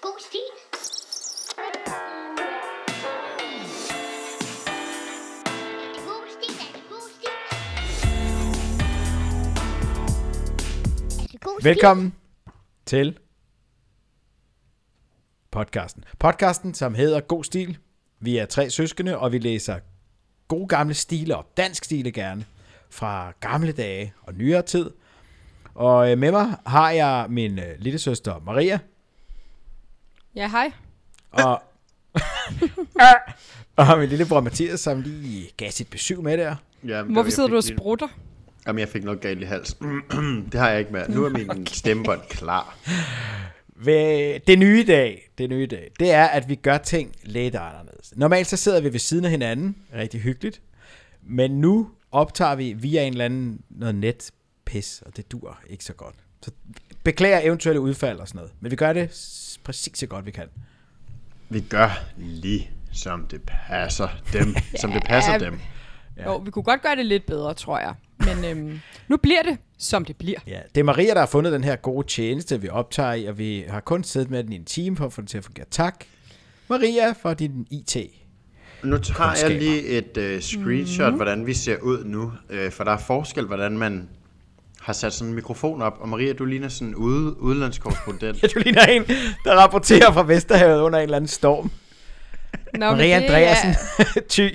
god stil. God stil? God stil? Velkommen til podcasten. Podcasten, som hedder God Stil. Vi er tre søskende, og vi læser gode gamle stile op. Dansk stile gerne. Fra gamle dage og nyere tid. Og øh, med mig har jeg min øh, lille søster Maria. Ja, hej. Og, og min lillebror Mathias, som lige gav sit besøg med der. Jamen, Hvorfor jeg sidder du og sprutter? Jamen, jeg fik noget galt i halsen. det har jeg ikke mere. Nu er min okay. stemmebånd klar. Ved det nye dag, det nye dag, det er, at vi gør ting lidt anderledes. Normalt så sidder vi ved siden af hinanden, rigtig hyggeligt, men nu optager vi via en eller anden noget netpis, og det dur ikke så godt. Så beklager eventuelle udfald og sådan noget, men vi gør det præcis så godt vi kan. Vi gør lige som det passer dem. som det passer Ja. dem. Ja. Jo, vi kunne godt gøre det lidt bedre, tror jeg. Men øhm, nu bliver det, som det bliver. Ja, det er Maria, der har fundet den her gode tjeneste, vi optager i, og vi har kun siddet med den i en time for at få den til at fungere. Tak, Maria, for din IT. Nu tager jeg lige et uh, screenshot, mm. hvordan vi ser ud nu. Uh, for der er forskel, hvordan man har sat sådan en mikrofon op. Og Maria, du ligner sådan en ude, udlandskorrespondent. Ja, du ligner en, der rapporterer fra Vesterhavet under en eller anden storm. Nå, Maria Andreasen, Er, ty.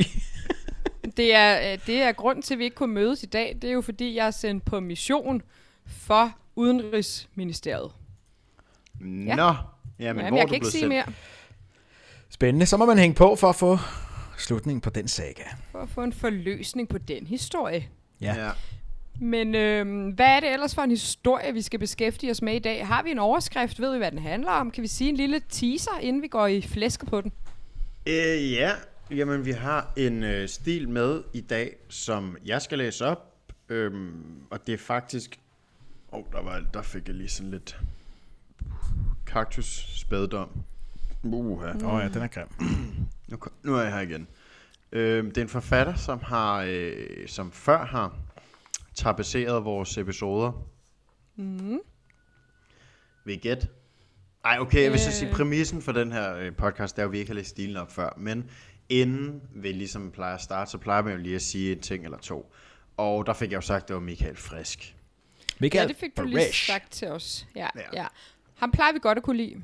det, er, øh, det er grund til, at vi ikke kunne mødes i dag. Det er jo, fordi jeg er sendt på mission for Udenrigsministeriet. Nå, Ja. jamen, Jamen, hvor jeg er du kan ikke blevet sige sendt? mere. Spændende. Så må man hænge på for at få slutningen på den saga. For at få en forløsning på den historie. Ja. Ja. Men øhm, hvad er det ellers for en historie, vi skal beskæftige os med i dag? Har vi en overskrift? Ved vi, hvad den handler om? Kan vi sige en lille teaser, inden vi går i flæske på den? Øh, ja, jamen vi har en øh, stil med i dag, som jeg skal læse op. Øhm, og det er faktisk... Åh, oh, der, var, der fik jeg lige sådan lidt kaktus spæddom. Uha. Åh oh, ja, den er grim. Nu, nu er jeg her igen. Øhm, det er en forfatter, som har, øh, som før har tapetseret vores episoder. Mm. Vil I gætte? Ej, okay, jeg vil så sige, Øh. præmissen for den her øh, podcast, det er jo, vi ikke har læst stilen op før, men inden vi ligesom plejer at starte, så plejer man jo lige at sige en ting eller to. Og der fik jeg jo sagt, at det var Michael Frisk. Michael Ja, det fik du lige Barish. sagt til os. Ja, Ja. ja. Ham plejer vi godt at kunne lide.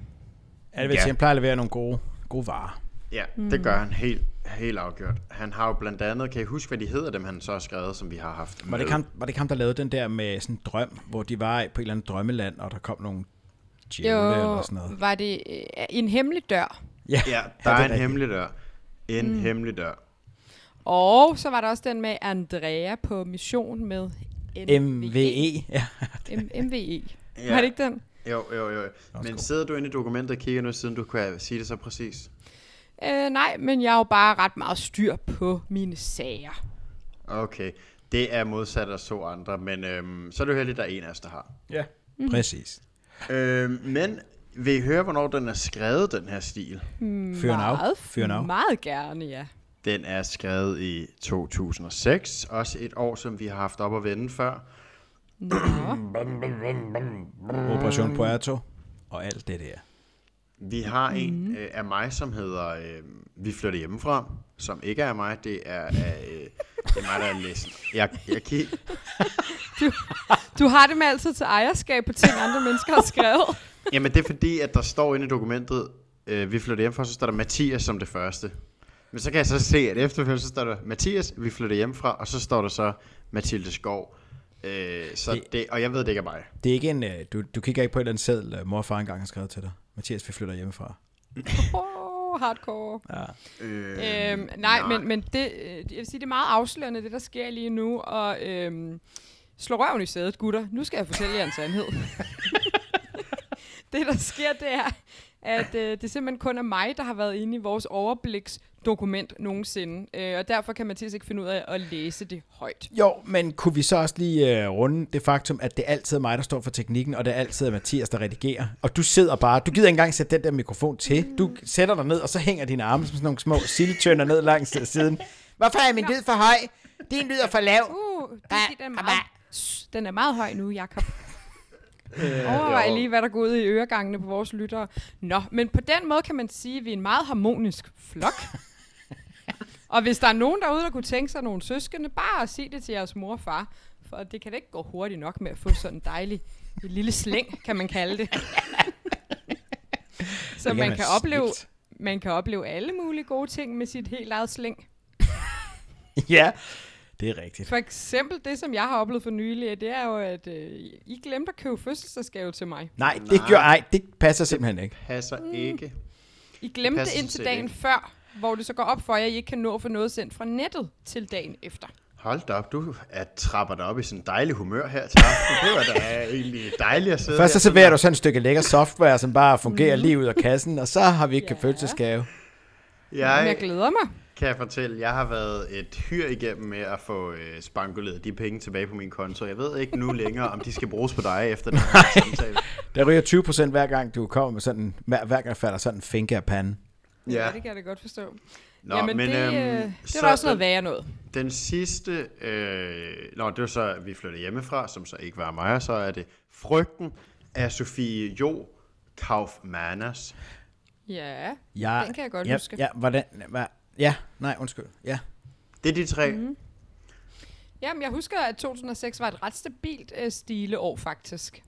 Ja, det vil Ja. sige, han plejer at levere nogle gode, gode varer. Ja, mm. det gør han helt, helt afgjort. Han har jo blandt andet, kan I huske, hvad de hedder, dem han så har skrevet, som vi har haft Var det, ham, var det ham, der lavede den der med sådan en drøm, hvor de var på et eller andet drømmeland, og der kom nogle djævle eller sådan noget? var det øh, en hemmelig dør. Ja, Ja, der det er en rigtigt. hemmelig dør. En mm. hemmelig dør. Og så var der også den med Andrea på mission med MVE. Ja. M- MVE. Ja. Var det ikke den? Jo, jo, jo. Men sidder du inde i dokumentet og kigger nu, siden du kan sige det så præcis? Øh, nej, men jeg har jo bare ret meget styr på mine sager. Okay. Det er modsat os to andre, men øhm, så er det jo heldigt, at der er en af os, der har. ja, præcis. Øhm, men vil I høre, hvornår den er skrevet, den her stil? Fyr en af. Meget, Fyr af. meget gerne, ja. Den er skrevet i 2006, også et år, som vi har haft op at vende før. Nå. Operation Puerto og alt det der. Vi har en øh, af mig, som hedder øh, Vi flytter hjemmefra, som ikke er mig, det er, øh, det er mig, der er læsen. Jeg, jeg kig, Du har det med altid til ejerskab på ting, andre mennesker har skrevet. Jamen det er fordi, at der står inde i dokumentet, øh, vi flytter hjem for, så står der Mathias som det første. Men så kan jeg så se, at efterfølgende så står der Mathias, vi flytter hjem fra, og så står der så Mathilde Skov. Øh, så Det- det, og jeg ved, det ikke er mig. Det er ikke en, øh, du, du kigger ikke på et eller andet seddel, øh, mor og far engang har skrevet til dig. Mathias, vi flytter hjemmefra. Oh, hardcore. Ja. Øh, Øhm, nej, nej, men, men det, øh, jeg vil sige, det er meget afslørende, det der sker lige nu, og øhm, slå røven i sædet, gutter. Nu skal jeg fortælle jer en sandhed. det, der sker, det er, at øh, det simpelthen kun er mig, der har været inde i vores overbliksdokument nogensinde, øh, og derfor kan Mathias ikke finde ud af at læse det højt. Jo, men kunne vi så også lige uh, runde det faktum, at det altid er mig, der står for teknikken, og det er altid Mathias, der redigerer. Og du sidder bare, du gider ikke engang sætte den der mikrofon til. Du sætter dig ned, og så hænger dine arme som sådan nogle små sildtønder ned langs siden. Hvorfor er min lyd for høj? Din lyd er for lav. Uh, det, Hva? den, er meget, den er meget høj nu, Jakob. Overvej jo. lige, hvad der går ud i øregangene på vores lyttere. Nå, men på den måde kan man sige, at vi er en meget harmonisk flok. og hvis der er nogen derude, der kunne tænke sig nogle søskende, bare sig det til jeres mor og far. For det kan da ikke gå hurtigt nok med at få sådan en dejlig en lille slæng, kan man kalde det. Så Det man kan, opleve, man kan opleve alle mulige gode ting med sit helt eget slæng. Ja, det er rigtigt. For eksempel det, som jeg har oplevet for nylig, det er jo, at øh, I glemte at købe fødselsdagsgave til mig. Nej, det Nej. gør ej, det passer simpelthen ikke. Passer ikke. I glemte det indtil dagen ikke. før, hvor det så går op for jer, at I ikke kan nå at få noget sendt fra nettet til dagen efter. Hold da op, du er, trapper dig op i sådan en dejlig humør her til aften. Det var da egentlig dejligt at sidde Først så serverer du sådan et stykke lækker software, som bare fungerer lige ud af kassen, og så har vi ikke Ja. ja. fødselsgave. Jeg Jeg glæder mig. Kan jeg fortælle, jeg har været et hyr igennem med at få øh, spankuleret de penge tilbage på min konto. Jeg ved ikke nu længere, om de skal bruges på dig efter den her samtale. Der ryger 20 procent hver gang, du kommer med sådan, hver, hver gang falder sådan en finke af panden. Ja. ja, det kan jeg da godt forstå. Nå, Jamen, men, det, øh, øhm, det så er da også noget værre noget. Den sidste, øh, nå, det var så, at vi flyttede hjemmefra, som så ikke var mig, og så er det Frygten af Sofie Jo Kaufmanners. Ja, Ja, den kan jeg godt ja, huske. Ja, hvordan, hvad, ja, nej, undskyld. Ja. Det er de tre. Mhm. Jamen, jeg husker, at 2006 var et ret stabilt øh, stileår, faktisk.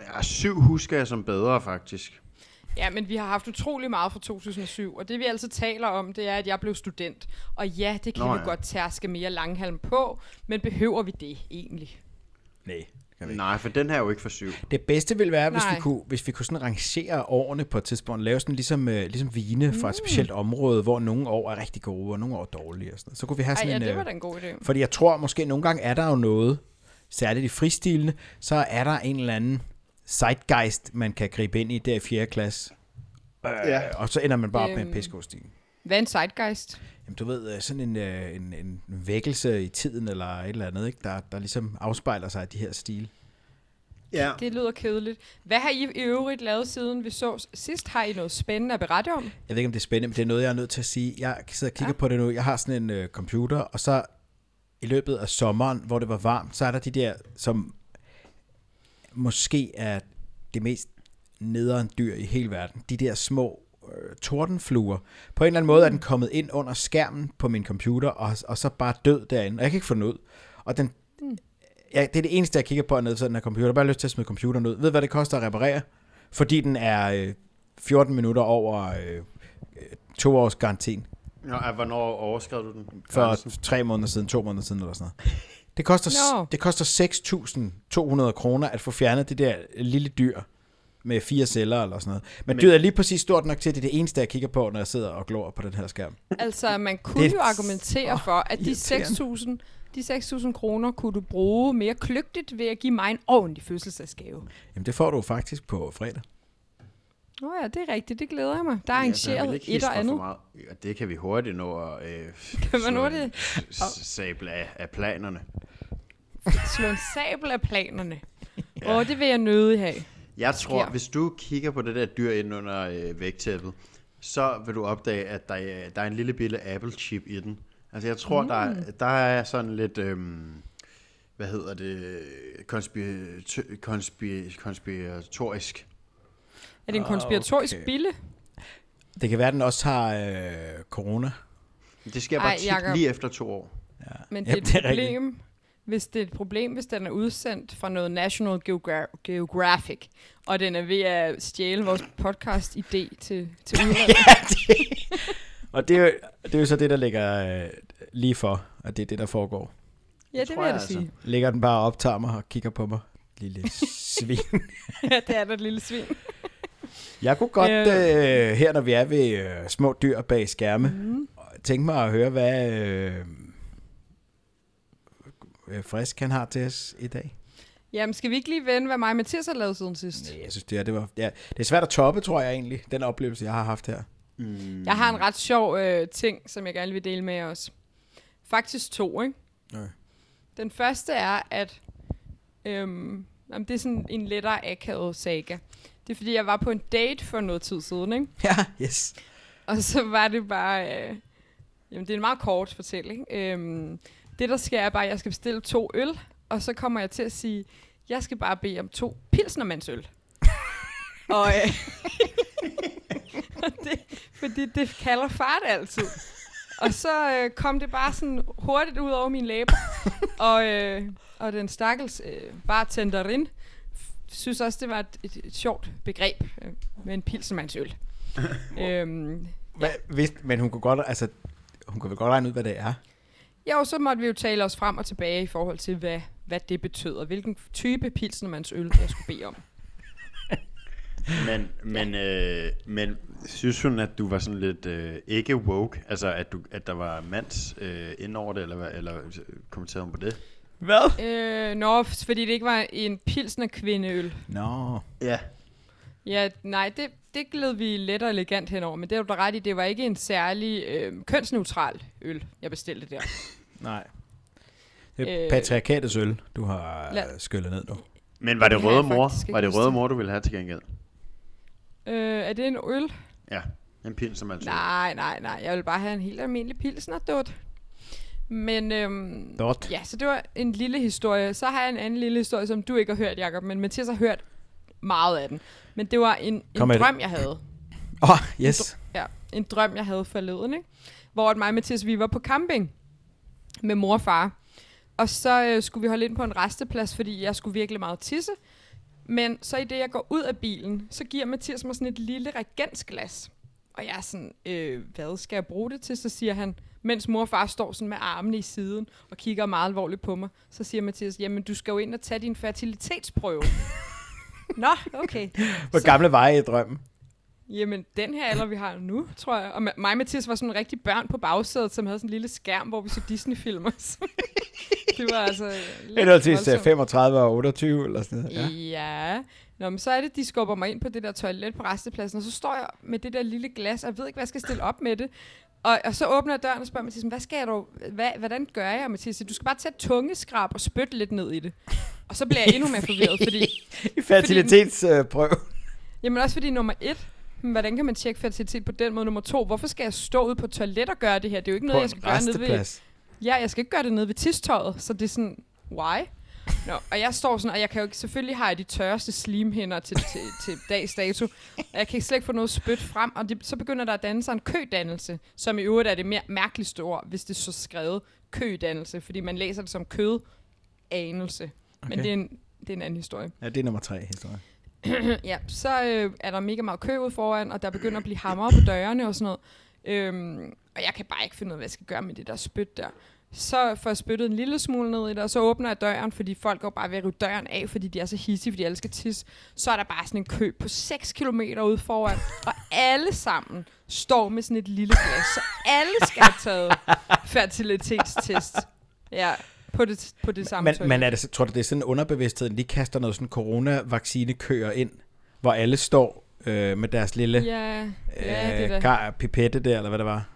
Ja, syv husker jeg som bedre, faktisk. Ja, men vi har haft utrolig meget fra 2007, og det vi altid taler om, det er, at jeg blev student. Og ja, det kan Nå, vi ja. godt tærske mere langhalm på, men behøver vi det egentlig? Nej, vi ikke. Nej, for den her er jo ikke for syv. Det bedste ville være, hvis Nej. vi, kunne, hvis vi kunne sådan rangere årene på et tidspunkt, lave sådan ligesom, øh, ligesom vine fra Mm. et specielt område, hvor nogle år er rigtig gode, og nogle år er dårlige. Og sådan noget. Så kunne vi have Ej, sådan ja, en... det øh, var da en god idé. Fordi jeg tror måske, nogle gange er der jo noget, særligt i fristilene, så er der en eller anden zeitgeist, man kan gribe ind i der i 4. klasse. Ja. Og så ender man bare op med en Øhm. pissegod Hvad er en zeitgeist? Jamen, du ved, øh, sådan en, øh, en, en vækkelse i tiden, eller et eller andet, ikke? Der, der ligesom afspejler sig i de her stil. Ja. Det lyder kedeligt. Hvad har I i øvrigt lavet, siden vi så sidst? Har I noget spændende at berette om? Jeg ved ikke, om det er spændende, men det er noget, jeg er nødt til at sige. Jeg sidder og kigger ja. på det nu. Jeg har sådan en øh, computer, og så i løbet af sommeren, hvor det var varmt, så er der de der, som måske er det mest nederen dyr i hele verden. De der små øh, tordenfluer. På en eller anden måde er den kommet ind under skærmen på min computer, og, og så bare død derinde. Og jeg kan ikke få den ud. Og den, ja, det er det eneste, jeg kigger på nede på den her computer. Jeg har bare lyst til at smide computeren ud. Ved hvad det koster at reparere? Fordi den er øh, 14 minutter over øh, to års garantien. Nå, ja, hvornår overskred du den? For tre måneder siden, to måneder siden eller sådan noget. Det koster, Nå. det koster 6.200 kroner at få fjernet det der lille dyr med fire celler eller sådan noget. Men, Men- dyret er lige præcis stort nok til, at det er det eneste, jeg kigger på, når jeg sidder og glor på den her skærm. Altså, man kunne Det- jo argumentere for, at de irriterende. 6.000 de 6.000 kroner kunne du bruge mere kløgtigt ved at give mig en ordentlig fødselsdagsgave. Jamen, det får du faktisk på fredag. Nå ja, det er rigtigt. Det glæder jeg mig. Der er Ja, arrangeret ikke et og andet. meget. Ja, det kan vi hurtigt nå at øh, Kan man s- Sable af, af planerne. Slå en sabel af planerne. Åh, oh, det vil jeg nødig have. Jeg tror, sker. hvis du kigger på det der dyr ind under øh, vægtæppet, så vil du opdage, at der er, der er en lille bitte Apple chip i den. Altså jeg tror, mm. der, er- der er sådan lidt, øhm, hvad hedder det, konspir- konspir- konspiratorisk. Er det en konspiratorisk Okay. bille? Det kan være, at den også har øh, corona. Det sker bare Ej, tit Jacob. lige efter to år. Ja. Men det er et problem, hvis det er et problem, hvis den er udsendt fra noget National Geogra- Geographic, og den er ved at stjæle vores podcast-idé til, til udlandet. ja, det, og det er, jo, det er jo så det, der ligger øh, lige for, at det er det, der foregår. ja, det tror vil jeg jeg altså. sige. Ligger den bare og optager mig og kigger på mig. Lille svin. Ja, det er da et lille svin. Jeg kunne godt, Øh. øh, her når vi er ved øh, små dyr bag skærme, Mm. tænke mig at høre, hvad øh, øh, Frisk han har til os i dag. Jamen, skal vi ikke lige vende, hvad mig og Mathias har lavet siden sidst? Nej, jeg synes, det, er, det, var, ja, det er svært at toppe, tror jeg egentlig, den oplevelse, jeg har haft her. Mm. Jeg har en ret sjov øh, ting, som jeg gerne vil dele med os. Faktisk to, ikke? Ja. Den første er, at øhm, jamen, det er sådan en lettere akavet saga. Det er, fordi jeg var på en date for noget tid siden, ikke? Ja, yes. Og så var det bare... Øh, jamen, det er en meget kort fortælling. Øhm, det, der sker, er bare, at jeg skal bestille to øl, og så kommer jeg til at sige, jeg skal bare bede om to pilsnermandsøl. og, øh, og det, fordi det kalder far det altid. Og så øh, kom det bare sådan hurtigt ud over mine læber. og, øh, og den stakkels øh, bartenderin synes også, det var et, et, et sjovt begreb øh, med en pilsnermandsøl. øhm, Hvad, vidste, men hun kunne godt, altså, hun kunne vel godt regne ud, hvad det er. Ja, og så måtte vi jo tale os frem og tilbage i forhold til, hvad, hvad det betød, og hvilken type pilsnermands øl, jeg skulle bede om. Men, men, øh, men synes hun, at du var sådan lidt øh, ikke woke? Altså, at, du, at der var mands øh, ind over det, eller, hvad- eller kommenterede hun på det? Hvad? Øh, nå, fordi det ikke var en pilsner kvindeøl. Nå. Ja. Ja, nej, det, det gled vi let og elegant henover, men det er du da ret i, det var ikke en særlig øh, kønsneutral øl, jeg bestilte der. Nej. Det er Øh, øh, patriarkatets øl, du har lad- lad... skyllet ned nu. Men var det Det røde mor? Var det røde mor, du ville have til gengæld? Øh, er det en øl? Ja, en pil, som man siger. Nej, nej, nej, jeg vil bare have en helt almindelig pilsner, dut. Men øhm, Dot. ja, så det var en lille historie. Så har jeg en anden lille historie, som du ikke har hørt, Jacob, men Mathias har hørt meget af den. Men det var en, en Kom med det. drøm, jeg havde. Åh, oh, yes. Ja, en drøm, jeg havde forleden, ikke? Hvor at mig og Mathias, vi var på camping med mor og far. Og så øh, skulle vi holde ind på en resteplads, fordi jeg skulle virkelig meget tisse. Men så i det, jeg går ud af bilen, så giver Mathias mig sådan et lille reagensglas. Og jeg er sådan, øh, hvad skal jeg bruge det til? Så siger han, mens mor og far står sådan med armene i siden og kigger meget alvorligt på mig, så siger Mathias, jamen du skal jo ind og tage din fertilitetsprøve. Nå, okay. Hvor gamle var I i drømmen? Jamen, den her alder, vi har nu, tror jeg. Og mig og Mathias var sådan en rigtig børn på bagsædet, som havde sådan en lille skærm, hvor vi så Disney-filmer. Så det var altså... voldsomt. 35 og 28 eller sådan noget. Ja. Ja. Nå, men så er det, de skubber mig ind på det der toilet på restepladsen, og så står jeg med det der lille glas, og jeg ved ikke, hvad jeg skal stille op med det. Og, og så åbner jeg døren og spørger Mathias, hvad skal jeg dog, hvad, hvordan gør jeg? Siger, du skal bare tage tungeskrab og spytte lidt ned i det. Og så bliver jeg endnu mere forvirret, fordi I fertilitetsprøve. Jamen også fordi nummer et, hmm, hvordan kan man tjekke fertilitet på den måde? Nummer to, hvorfor skal jeg stå ude på toilet og gøre det her? Det er jo ikke noget, jeg skal gøre nede ved... Ja, jeg skal ikke gøre det nede ved tistøjet, så det er sådan, why? Nå, og jeg står sådan, og jeg kan jo ikke, selvfølgelig har jeg de tørreste slimhinder til, til, til dags dato, og jeg kan slet ikke få noget spyt frem, og det, så begynder der at danne sig en kødannelse, som i øvrigt er det mere mærkeligste ord, hvis det er så skrevet kødannelse, fordi man læser det som kødanelse. Okay. Men det er, en, det er en anden historie. Ja, det er nummer tre historie. Ja, så øh, er der mega meget kø ud foran, og der begynder at blive hammer på dørene og sådan noget. Øhm, og jeg kan bare ikke finde ud af, hvad jeg skal gøre med det der spyt der. Så får jeg spyttet en lille smule ned i det, og så åbner jeg døren, fordi folk går bare ved at rive døren af, fordi de er så hissige, fordi alle skal tisse. Så er der bare sådan en kø på 6 km ude foran, og alle sammen står med sådan et lille glas, så alle skal have taget fertilitetstest. Ja, på det, på det samme Men, men er det, tror du, det er sådan underbevidstheden, de kaster noget sådan coronavaccinekøer ind, hvor alle står øh, med deres lille Ja, ja, det øh, kar, pipette der, eller hvad det var?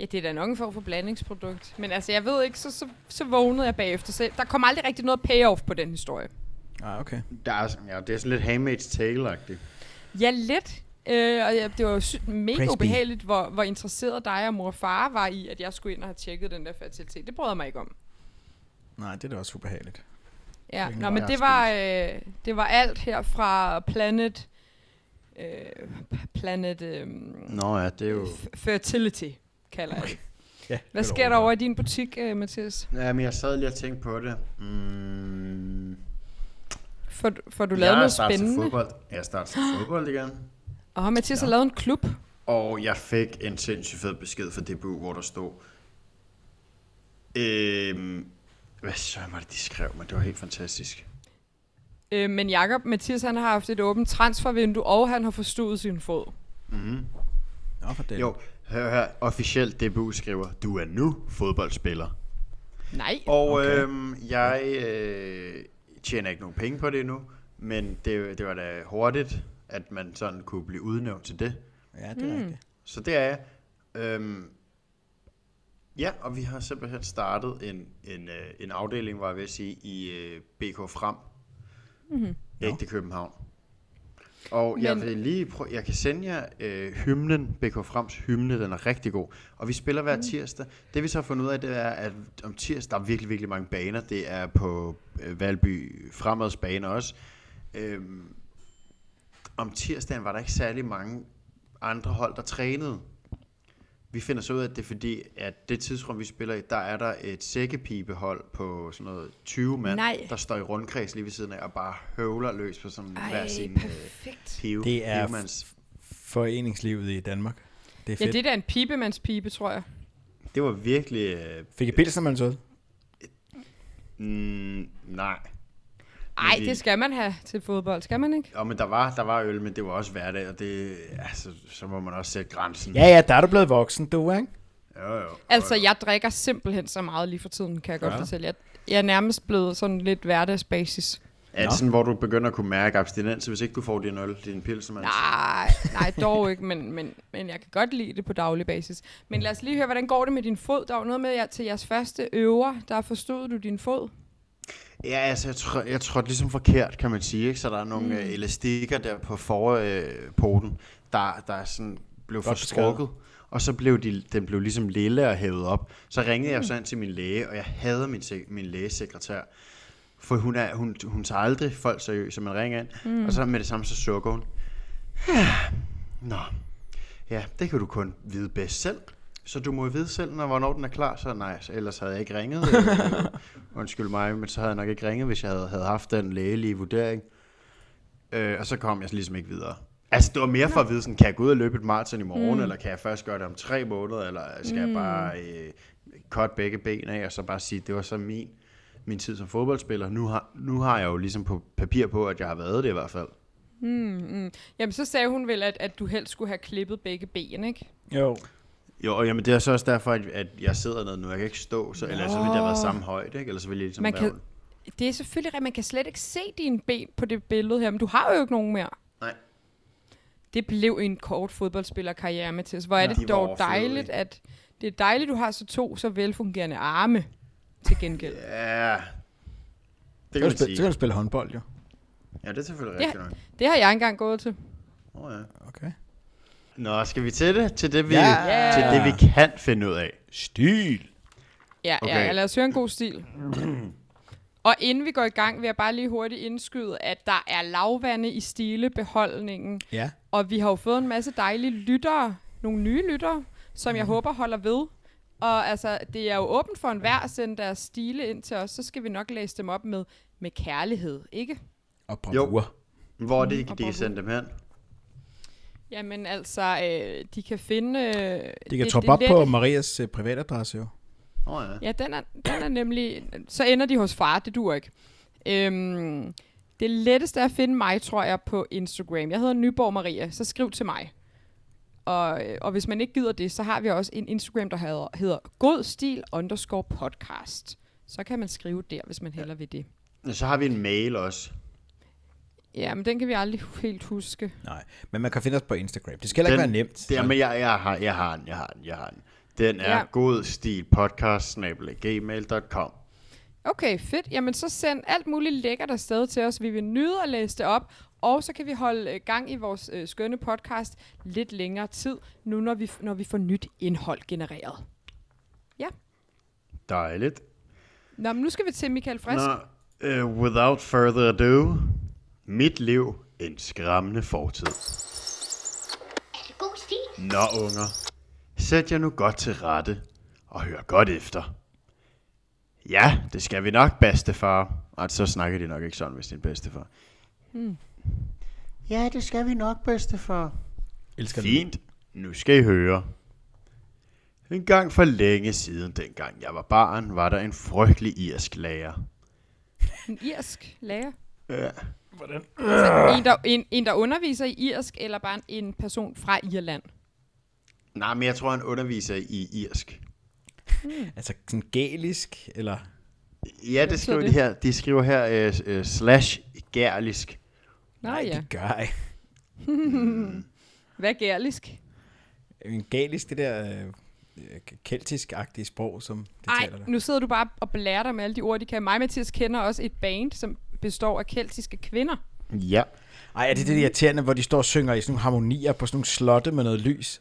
Ja, det er da nok en form for blandingsprodukt. Men altså, jeg ved ikke, så, så, så vågnede jeg bagefter. Så der kom aldrig rigtig noget payoff på den historie. Ah, okay. Der er, sådan- ja, det er sådan lidt Handmaid's Tale-agtigt. Ja, lidt. Øh, og ja, det var jo sy- mega Praise be. ubehageligt, hvor, hvor interesseret dig og mor og far var i, at jeg skulle ind og have tjekket den der fertilitet. Det brød jeg mig ikke om. Nej, det er da også ubehageligt. Ja, Det Nå, men det var, øh, det var alt her fra Planet... Øh, Planet øh, Nå ja, det er jo... f- Fertility, kalder jeg det. Ja, Hvad er sker der over i din butik, øh, Mathias? Ja, men jeg sad lige og tænkte på det. Mm, Får, du- får du jeg lavet noget spændende? fodbold. Jeg startede til fodbold igen. Og Mathias har lavet en klub. Og jeg fik en sindssygt fed besked fra DBU, hvor der stod... Øhm, hvad så var det, de skrev? Men det var helt fantastisk. Øh, men Jakob, Mathias han har haft et åbent transfervindue, og han har forstået sin fod. Mm-hmm. Nå, for det. Jo, hør her. Officielt DBU skriver, du er nu fodboldspiller. Nej. Og Okay. øhm, jeg øh, tjener ikke nogen penge på det endnu, men det, det var da hurtigt, at man sådan kunne blive udnævnt til det. Ja, det er Mm. rigtigt. Så det er jeg. Øhm, ja, og vi har simpelthen startet en, en, øh, en afdeling, var jeg ved at sige, i øh, BK Frem, Mm-hmm. ægte København. Og Men... jeg vil lige prøve, jeg kan sende jer øh, hymnen, BK Frems hymne, den er rigtig god. Og vi spiller hver tirsdag. Det vi så har fundet ud af, det er, at om tirsdag, der er virkelig, virkelig mange baner. Det er på øh, Valby Fremads bane også. Øhm, om tirsdagen var der ikke særlig mange andre hold, der trænede. Vi finder så ud af, at det er fordi, at det tidsrum, vi spiller i, der er der et sækkepibehold på sådan noget 20 mand, Nej. der står i rundkreds lige ved siden af og bare høvler løs på sådan Ej, hver sin øh, perfekt. pive. Det er pivemands- Foreningslivet i Danmark. Det er Ja, fedt. det er da en pibemands-pibe, tror jeg. Det var virkelig... Øh, Fik I pilsner, man så? mm, nej. Ej, vi- det skal man have til fodbold, skal man ikke? Jo, men der var, der var øl, men det var også hverdag, og det, altså, så må man også sætte grænsen. Ja, ja, der er du blevet voksen, du, ikke? Jo, jo. Altså, jeg drikker simpelthen så meget lige for tiden, kan jeg godt Ja. fortælle. Jeg, jeg er nærmest blevet sådan lidt hverdagsbasis. Er det sådan, hvor du begynder at kunne mærke abstinens, hvis ikke du får din øl, din pilsemand? Nej, nej, dog ikke, men, men, men jeg kan godt lide det på daglig basis. Men lad os lige høre, hvordan går det med din fod? Der var noget med jer til jeres første øver, der forstod du din fod. Ja, altså, jeg tror, jeg tror ligesom forkert, kan man sige. Ikke? Så der er nogle mm. elastikker der på forpoten, der, der er sådan, blev Godt forstrukket. Og så blev de, den blev ligesom lille og hævet op. Så ringede jeg så ind til min læge, og jeg havde min, min lægesekretær. For hun, er, hun, hun tager aldrig folk seriøst, så man ringer ind. Mm. Og så med det samme, så sukker hun. Nå, ja, det kan du kun vide bedst selv. Så du må jo vide selv, når, hvornår den er klar. Så nej, ellers havde jeg ikke ringet. Øh, undskyld mig, men så havde jeg nok ikke ringet, hvis jeg havde, havde haft den lægelige vurdering. Øh, og så kom jeg ligesom ikke videre. Altså, det var mere for at vide, sådan, kan jeg gå ud og løbe et maraton i morgen, mm. eller kan jeg først gøre det om tre måneder, eller skal mm. jeg bare øh, cut begge ben af, og så bare sige, det var så min, min tid som fodboldspiller. Nu har, nu har jeg jo ligesom på papir på, at jeg har været det i hvert fald. Jamen, så sagde hun vel, at, at du helst skulle have klippet begge ben, ikke? Jo. Jo, og jamen, det er så også derfor, at, at jeg sidder ned nu. Jeg kan ikke stå, så, eller så ville det have været samme højde, ikke? Eller så ville jeg ligesom Man være... kan, det er selvfølgelig rigtigt, man kan slet ikke se dine ben på det billede her, men du har jo ikke nogen mere. Nej. Det blev en kort fodboldspillerkarriere, Mathias. Hvor er De det var dog dejligt, at det er dejligt, du har så to så velfungerende arme til gengæld. Ja, det kan du spille, så sige. kan du spille håndbold, jo. Ja, det er selvfølgelig Ja. rigtigt nok. Det har jeg engang gået til. Oh, ja. Okay. Nå, skal vi til det? Til det, vi, Ja. til det, vi kan finde ud af. Stil. Ja, Okay. okay. ja, lad os høre en god stil. Og inden vi går i gang, vil jeg bare lige hurtigt indskyde, at der er lavvande i stilebeholdningen. Ja. Og vi har jo fået en masse dejlige lyttere, nogle nye lyttere, som jeg håber holder ved. Og altså, det er jo åbent for enhver at sende deres stile ind til os, så skal vi nok læse dem op med, med kærlighed, ikke? Og Jo. bravur. Hvor er det, og de kan bravur. sende dem hen? Jamen altså, øh, de kan finde... Øh, De kan troppe det op på Marias øh, privatadresse, jo. Åh oh, ja. Ja, den er, den er nemlig... Så ender de hos far, det duer ikke. Øhm, det letteste er at finde mig, tror jeg, på Instagram. Jeg hedder Nyborg Maria, så skriv til mig. Og, øh, og hvis man ikke gider det, så har vi også en Instagram, der hedder, hedder godstil underscore podcast. Så kan man skrive der, hvis man hellere vil det. Så har vi en mail også. Ja, men den kan vi aldrig helt huske. Nej, men man kan finde os på Instagram. Det skal heller ikke Den- være nemt. Det er, men jeg, jeg, har, jeg har den, jeg har den, jeg har den. Den er Ja. ja. god stil podcast gmail.com. Okay, fedt. Jamen, så send alt muligt lækkert afsted til os. Vi vil nyde at læse det op, og så kan vi holde øh, gang i vores øh, skønne podcast lidt længere tid, nu når vi, når vi får nyt indhold genereret. Dejligt. Nå, men nu skal vi til Michael Frisk. Nå, uh, without further ado. Mit liv, en skræmmende fortid. Er det god stil? Nå, unger. Sæt jer nu godt til rette og hør godt efter. Ja, det skal vi nok, bedstefar. Og så snakker de nok ikke sådan, hvis det er en bedstefar. Hmm. Ja, det skal vi nok, bedstefar. Elsker. Fint. Nu skal I høre. En gang for længe siden, dengang jeg var barn, var der en frygtelig irsk lærer. En irsk lærer. Ja. Altså, en, der, en, en, der underviser i irsk, eller bare en, en person fra Irland. Nej, men jeg tror, han underviser i irsk. Altså sådan gælisk, eller... Ja, det skriver det? de her. De skriver her uh, uh, slash gærlisk. Nej, ja. det gør jeg. Hvad er gærlisk? En gælisk, det der øh, keltisk-agtige sprog, som de Ej, taler der. nu sidder du bare og blærer dig med alle de ord, de kan. Mig og Mathias kender også et band, som består af keltiske kvinder. Ja. Ej, er det det irriterende, hvor de står og synger i sådan nogle harmonier på sådan nogle slotte med noget lys?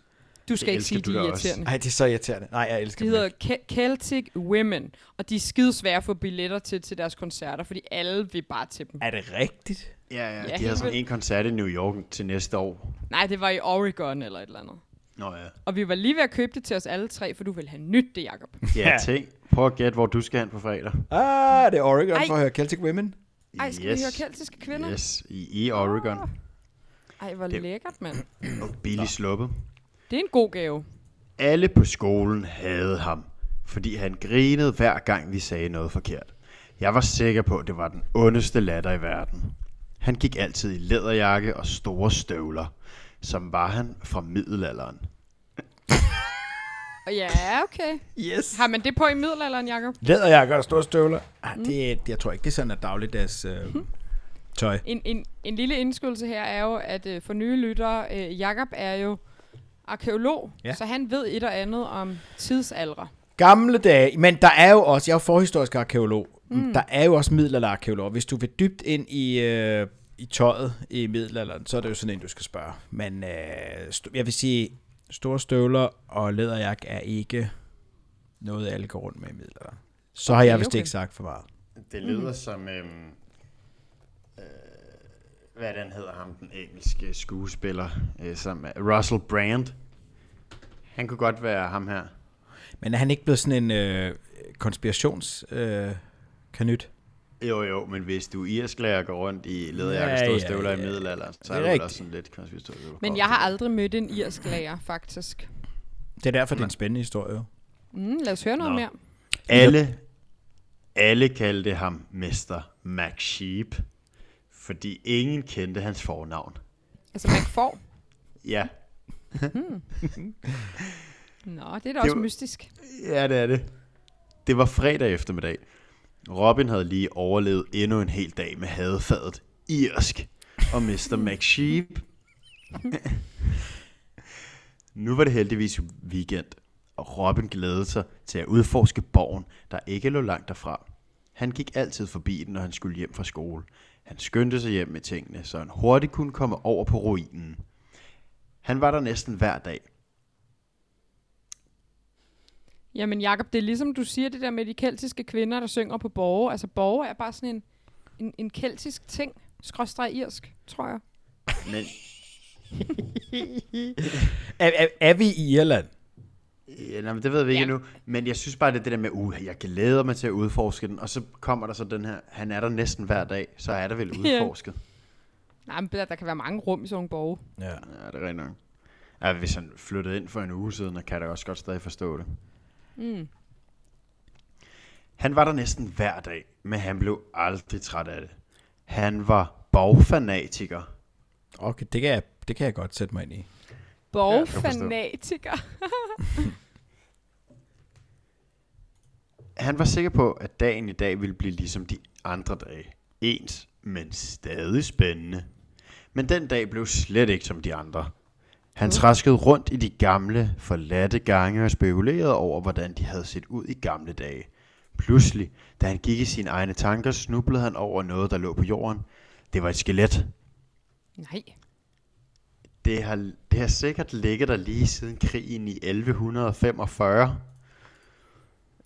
Du skal ikke elsker sige, du de er irriterende. Ej, det er så irriterende. Nej, jeg elsker De dem hedder ikke. Ke- Celtic Women, og de er skide svære at få billetter til til deres koncerter, fordi alle vil bare til dem. Er det rigtigt? Ja, ja, Ja, de har sådan en koncert i New York til næste år. Nej, det var i Oregon eller et eller andet. Nå ja. Og vi var lige ved at købe det til os alle tre, for du vil have nyt det, Jacob. Ja, tænk. Prøv at gætte, hvor du skal hen på fredag. Ah, det er Oregon Ej. for at høre Celtic Women. Ej, skal yes. vi høre keltiske kvinder? Yes, i, i Oregon. Ej, hvor Det- lækkert, mand. Og billigt sluppet. Det er en god gave. Alle på skolen havde ham, fordi han grinede hver gang vi sagde noget forkert. Jeg var sikker på, at det var den ondeste latter i verden. Han gik altid i læderjakke og store støvler, som var han fra middelalderen. Ja, okay. Yes. Har man det på i middelalderen, Jacob? Læderjakker og store støvler. Ah, det, er- jeg tror ikke, det er sådan, at dagligdags øh, tøj. En, en, en lille indskydelse her er jo, at øh, for nye lyttere, øh, Jakob er jo arkeolog, Ja. så han ved et og andet om tidsalder. Gamle dage, men der er jo også, jeg er jo forhistorisk arkeolog, mm. der er jo også middelalderarkeolog. Hvis du vil dybt ind i, øh, i tøjet i middelalderen, så er det jo sådan en, du skal spørge. Men øh, jeg vil sige, store støvler og læderjakke er ikke noget, alle går rundt med i middelalderen. Så har Okay, jeg vist okay. ikke sagt for meget. Det lyder mm. som... Øhm, øh, hvad han hedder ham, den engelske skuespiller, øh, som er Russell Brand. Han kunne godt være ham her. Men er han ikke blevet sådan en øh, konspirations... Øh, kanyt? Jo, jo, men hvis du irsklærer går rundt i læderjakke og Ja, store ja, støvler ja. i middelalderen, så Det er er du også sådan lidt konspiratorisk. Men jeg har aldrig mødt en irsk lærer, faktisk. Det er derfor, det er en spændende historie. jo. Mm, lad os høre noget Nå. mere. Alle, alle kaldte ham Mr. Mac Sheep, fordi ingen kendte hans fornavn. Altså, man får. Ja, Nå, det er da også var- mystisk. ja det er det. Det var fredag eftermiddag. Robin havde lige overlevet endnu en hel dag med hadefadet irsk og Mr. Mac Sheep. nu var det heldigvis weekend, og Robin glædede sig til at udforske borgen, der ikke lå langt derfra. Han gik altid forbi den, når han skulle hjem fra skole. Han skyndte sig hjem med tingene, så han hurtigt kunne komme over på ruinen. Han var der næsten hver dag. Jamen, Jacob, det er ligesom du siger det der med de keltiske kvinder, der synger på borge. Altså, borge er bare sådan en, en, en keltisk ting. Skråstreg irsk, tror jeg. Men Er, er, er vi i Irland? Ja, nej, men det ved vi ikke Ja. endnu. Men jeg synes bare, det er det der med, uh, jeg glæder mig til at udforske den. Og så kommer der så den her, han er der næsten hver dag, så er der vel Ja. udforsket. Nej, men der der kan være mange rum i sådan nogle borge. Ja. Ja, det er rigtigt nok. Ja, hvis han flyttede ind for en uge siden, kan jeg da også godt stadig forstå det. Mm. Han var der næsten hver dag, men han blev aldrig træt af det. Han var borgfanatiker. Okay, det kan, jeg, det kan jeg godt sætte mig ind i. Borgfanatiker. Han var sikker på, at dagen i dag ville blive ligesom de andre dage. Ens, men stadig spændende. Men den dag blev slet ikke som de andre. Han traskede rundt i de gamle, forladte gange og spekulerede over, hvordan de havde set ud i gamle dage. Pludselig, da han gik i sine egne tanker, snublede han over noget, der lå på jorden. Det var et skelet. Nej. Det har, det har sikkert ligget der lige siden krigen i 1145.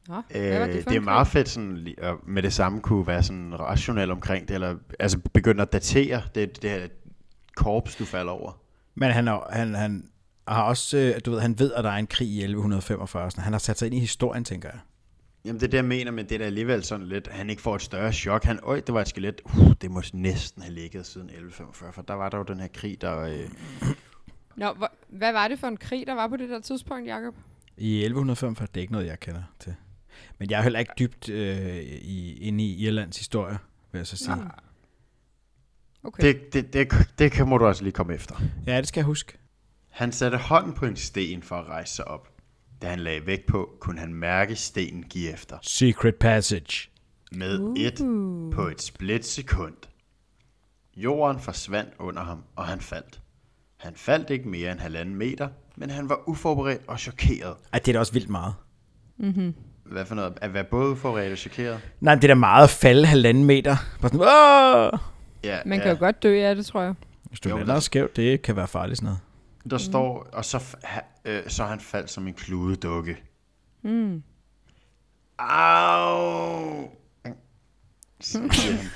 Nå, Øh, det det er meget fedt sådan, at med det samme kunne være sådan rationel omkring det, eller altså begynde at datere det, det her korps, du falder over. Men han, er, han, han har også, øh, du ved, han ved, at der er en krig i 1145. Sådan. Han har sat sig ind i historien, tænker jeg. Jamen det er jeg mener, men det er da alligevel sådan lidt, at han ikke får et større chok. Han, øj, det var et skelet. Uh, det må næsten have ligget siden 1145, for der var der jo den her krig, der... Øh, Nå, hvor, hvad var det for en krig, der var på det der tidspunkt, Jacob? I 1145, det er ikke noget, jeg kender til. Men jeg er heller ikke dybt øh, i, inde i Irlands historie, vil jeg så sige. Nå. Okay. det, det, det, det kan må du også lige komme efter. Ja, det skal jeg huske. Han satte hånden på en sten for at rejse sig op. Da han lagde vægt på, kunne han mærke stenen give efter. Secret Passage. Med et på et splitsekund. Jorden forsvandt under ham, og han faldt. Han faldt ikke mere end halvanden meter, men han var uforberedt og chokeret. Ej, det er da også vildt meget. Hvad for noget? At være både uforberedt og chokeret? Nej, det er da meget at falde halvanden meter. Bare sådan, Åh! Ja, Man ja. kan jo godt dø af det, tror jeg. Hvis du Jo, lander der- skævt, det kan være farligt sådan noget. Der mm. står, og så, ha, øh, så han faldt som en kludedukke. Mm. Au!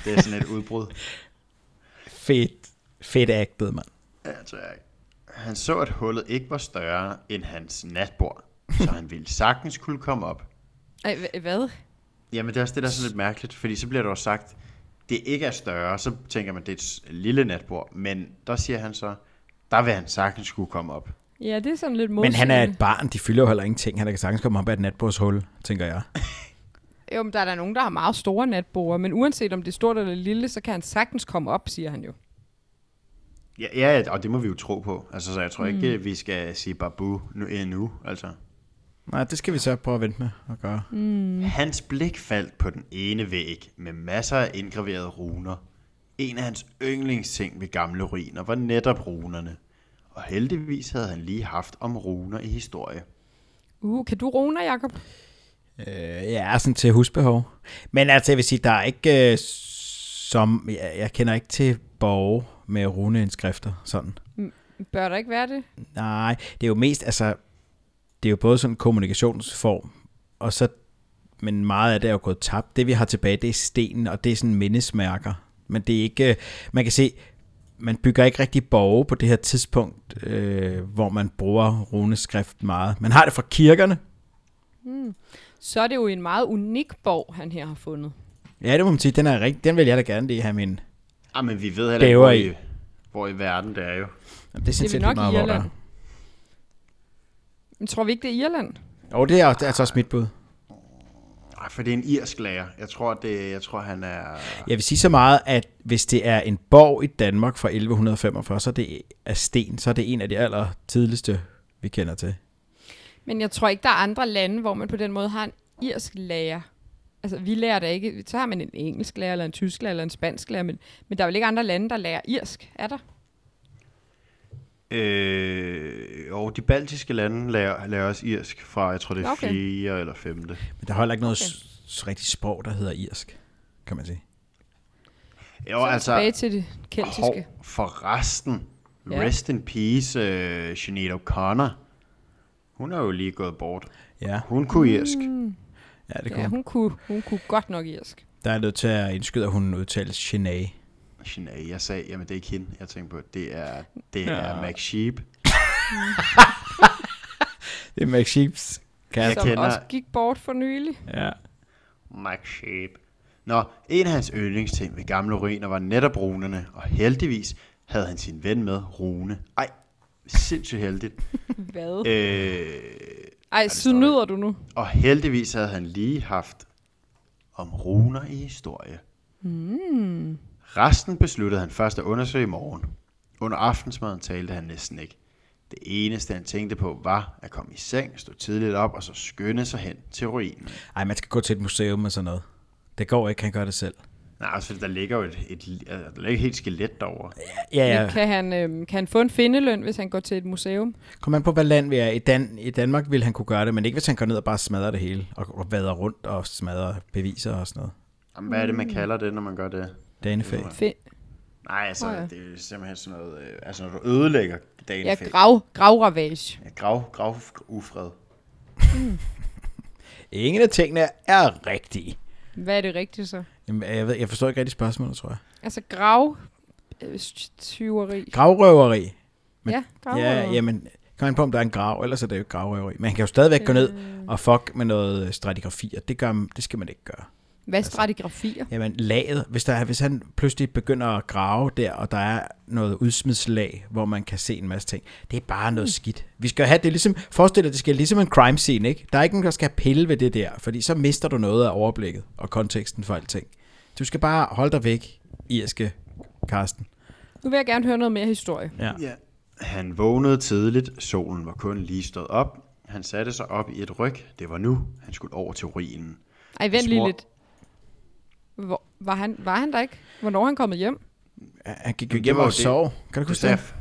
Det er sådan et udbrud. Fedt, fedt agtet, mand. Ja, tror jeg ikke. Han så, at hullet ikke var større end hans natbord, så han ville sagtens kunne komme op. Ej, hva- hvad? Jamen, det er også det, der er sådan lidt mærkeligt, fordi så bliver der jo sagt, det ikke er større, så tænker man, det er et lille natbord, men der siger han så, der vil han sagtens kunne komme op. Ja, det er sådan lidt Men modsigende. han er et barn, de fylder jo heller ingenting. Han kan sagtens komme op af et natbordshul, tænker jeg. Jo, men der er der nogen, der har meget store natborer, men uanset om det er stort eller lille, så kan han sagtens komme op, siger han jo. Ja, ja, og det må vi jo tro på. Altså, så jeg tror ikke, vi skal sige babu nu, endnu. Altså. Nej, det skal vi så prøve at vente med at gøre. Mm. Hans blik faldt på den ene væg med masser af indgraverede runer. En af hans yndlingsting ved gamle ruiner var netop runerne. Og heldigvis havde han lige haft om runer i historie. Uh, kan du runer, Jacob? Øh, ja, sådan til husbehov. Men altså, jeg vil sige, der er ikke øh, som... Jeg, jeg kender ikke til borge med runeindskrifter, sådan. Bør der ikke være det? Nej, det er jo mest, altså... Det er jo både sådan en kommunikationsform, og så... Men meget af det er jo gået tabt. Det, vi har tilbage, det er stenen, og det er sådan mindesmærker. Men det er ikke... Man kan se, man bygger ikke rigtig borge på det her tidspunkt, øh, hvor man bruger runeskrift meget. Man har det fra kirkerne. Så er det jo en meget unik borg, han her har fundet. Ja, det må man sige. Den, er rigtig, den vil jeg da gerne lige have min... Ah, men vi ved heller ikke, hvor i. hvor i verden det er jo. Jamen, det er Det er sindssygt nok meget, hvor der Irland. er. Men tror vi ikke, det er Irland? Jo, det er, det er altså også mit bud. Nej, for det er en irsk lærer. Jeg tror, det, jeg tror han er... Jeg vil sige så meget, at hvis det er en borg i Danmark fra 1145, så er det af sten, så er det en af de aller tidligste, vi kender til. Men jeg tror ikke, der er andre lande, hvor man på den måde har en irsk lærer. Altså, vi lærer da ikke. Så har man en engelsk lærer, eller en tysk lærer, eller en spansk lærer, men, men der er vel ikke andre lande, der lærer irsk, er der? Øh, og de baltiske lande lærer, lærer også irsk fra, jeg tror det er Okay. okay. fjerde eller femte. Men der er heller ikke noget Okay. s- rigtigt sprog, der hedder irsk, kan man sige. Jo, Så altså, tilbage til det keltiske. hov, for resten, Ja. rest in peace, uh, Sinead O'Connor. Hun er jo lige gået bort. Ja, Hun kunne irsk. ja det kunne. Ja, Ja, hun kunne, hun kunne godt nok irsk. Der er nødt til at indskyde, at hun udtales Sinead. Sinead, jeg sagde, jamen det er ikke hende, jeg tænker på. Det er, det Ja. er Max Sheep. Det er Max Sheeps Jeg som kender- også gik bort for nylig. Ja. Max Sheep. Nå, en af hans yndlingsting ved gamle ruiner var netop runerne, og heldigvis havde han sin ven med, Rune. Ej, sindssygt heldigt. Hvad? øh, Ej, så nyder du nu. Og heldigvis havde han lige haft om runer i historie. Mm. Resten besluttede han først at undersøge i morgen. Under aftensmaden talte han næsten ikke. Det eneste han tænkte på var at komme i seng, stå tidligt op og så skynde sig hen til ruinen. Ej, man skal gå til et museum med sådan noget. Det går ikke, han gør det selv. Nej, altså der ligger jo et, et, et, der ligger et helt skelet derovre. Ja, Ja. ja. Kan han, øhm, kan han få en findeløn, hvis han går til et museum? Kom an på, hvad land vi er. I, Dan- I Danmark ville han kunne gøre det, men ikke hvis han går ned og bare smadrer det hele, og, og vader rundt og smadrer beviser og sådan noget. Jamen, hvad er det, man kalder det, når man gør det? Danefæ. Fin- Nej, altså, Åh, ja. det er simpelthen sådan noget... Øh, altså, når du ødelægger dagen ja, grav, gravravage. ja, grav, grav, ufred. Ingen af tingene er rigtige. Hvad er det rigtige så? Jamen, jeg, ved, jeg forstår ikke rigtig spørgsmålet, tror jeg. Altså grav... øh, tyveri. Gravrøveri. Men- Ja, gravrøveri. Ja, jamen, kom på, om der er en grav, ellers er det jo ikke gravrøveri. Man kan jo stadigvæk gå ned og fuck med noget stratigrafi, og det, gør, det skal man ikke gøre. Hvad er stratigrafier? Jamen, laget, hvis, der er, hvis han pludselig begynder at grave der, og der er noget udsmidslag, hvor man kan se en masse ting, det er bare noget skidt. Vi skal have det ligesom, forestil dig, det skal ligesom en crime scene, ikke? Der er ikke nogen, der skal pille ved det der, fordi så mister du noget af overblikket og konteksten for alting. Du skal bare holde dig væk, irske Karsten. Nu vil jeg gerne høre noget mere historie. Ja. Ja. Han vågnede tidligt. Solen var kun lige stået op. Han satte sig op i et ryg. Det var nu, han skulle over til ruinen. Ej, vent lige mor- lidt. Hvor, var, han, var han der ikke? Hvornår er han kommet hjem? Han gik jo hjem og det. sov. Kan du huske det?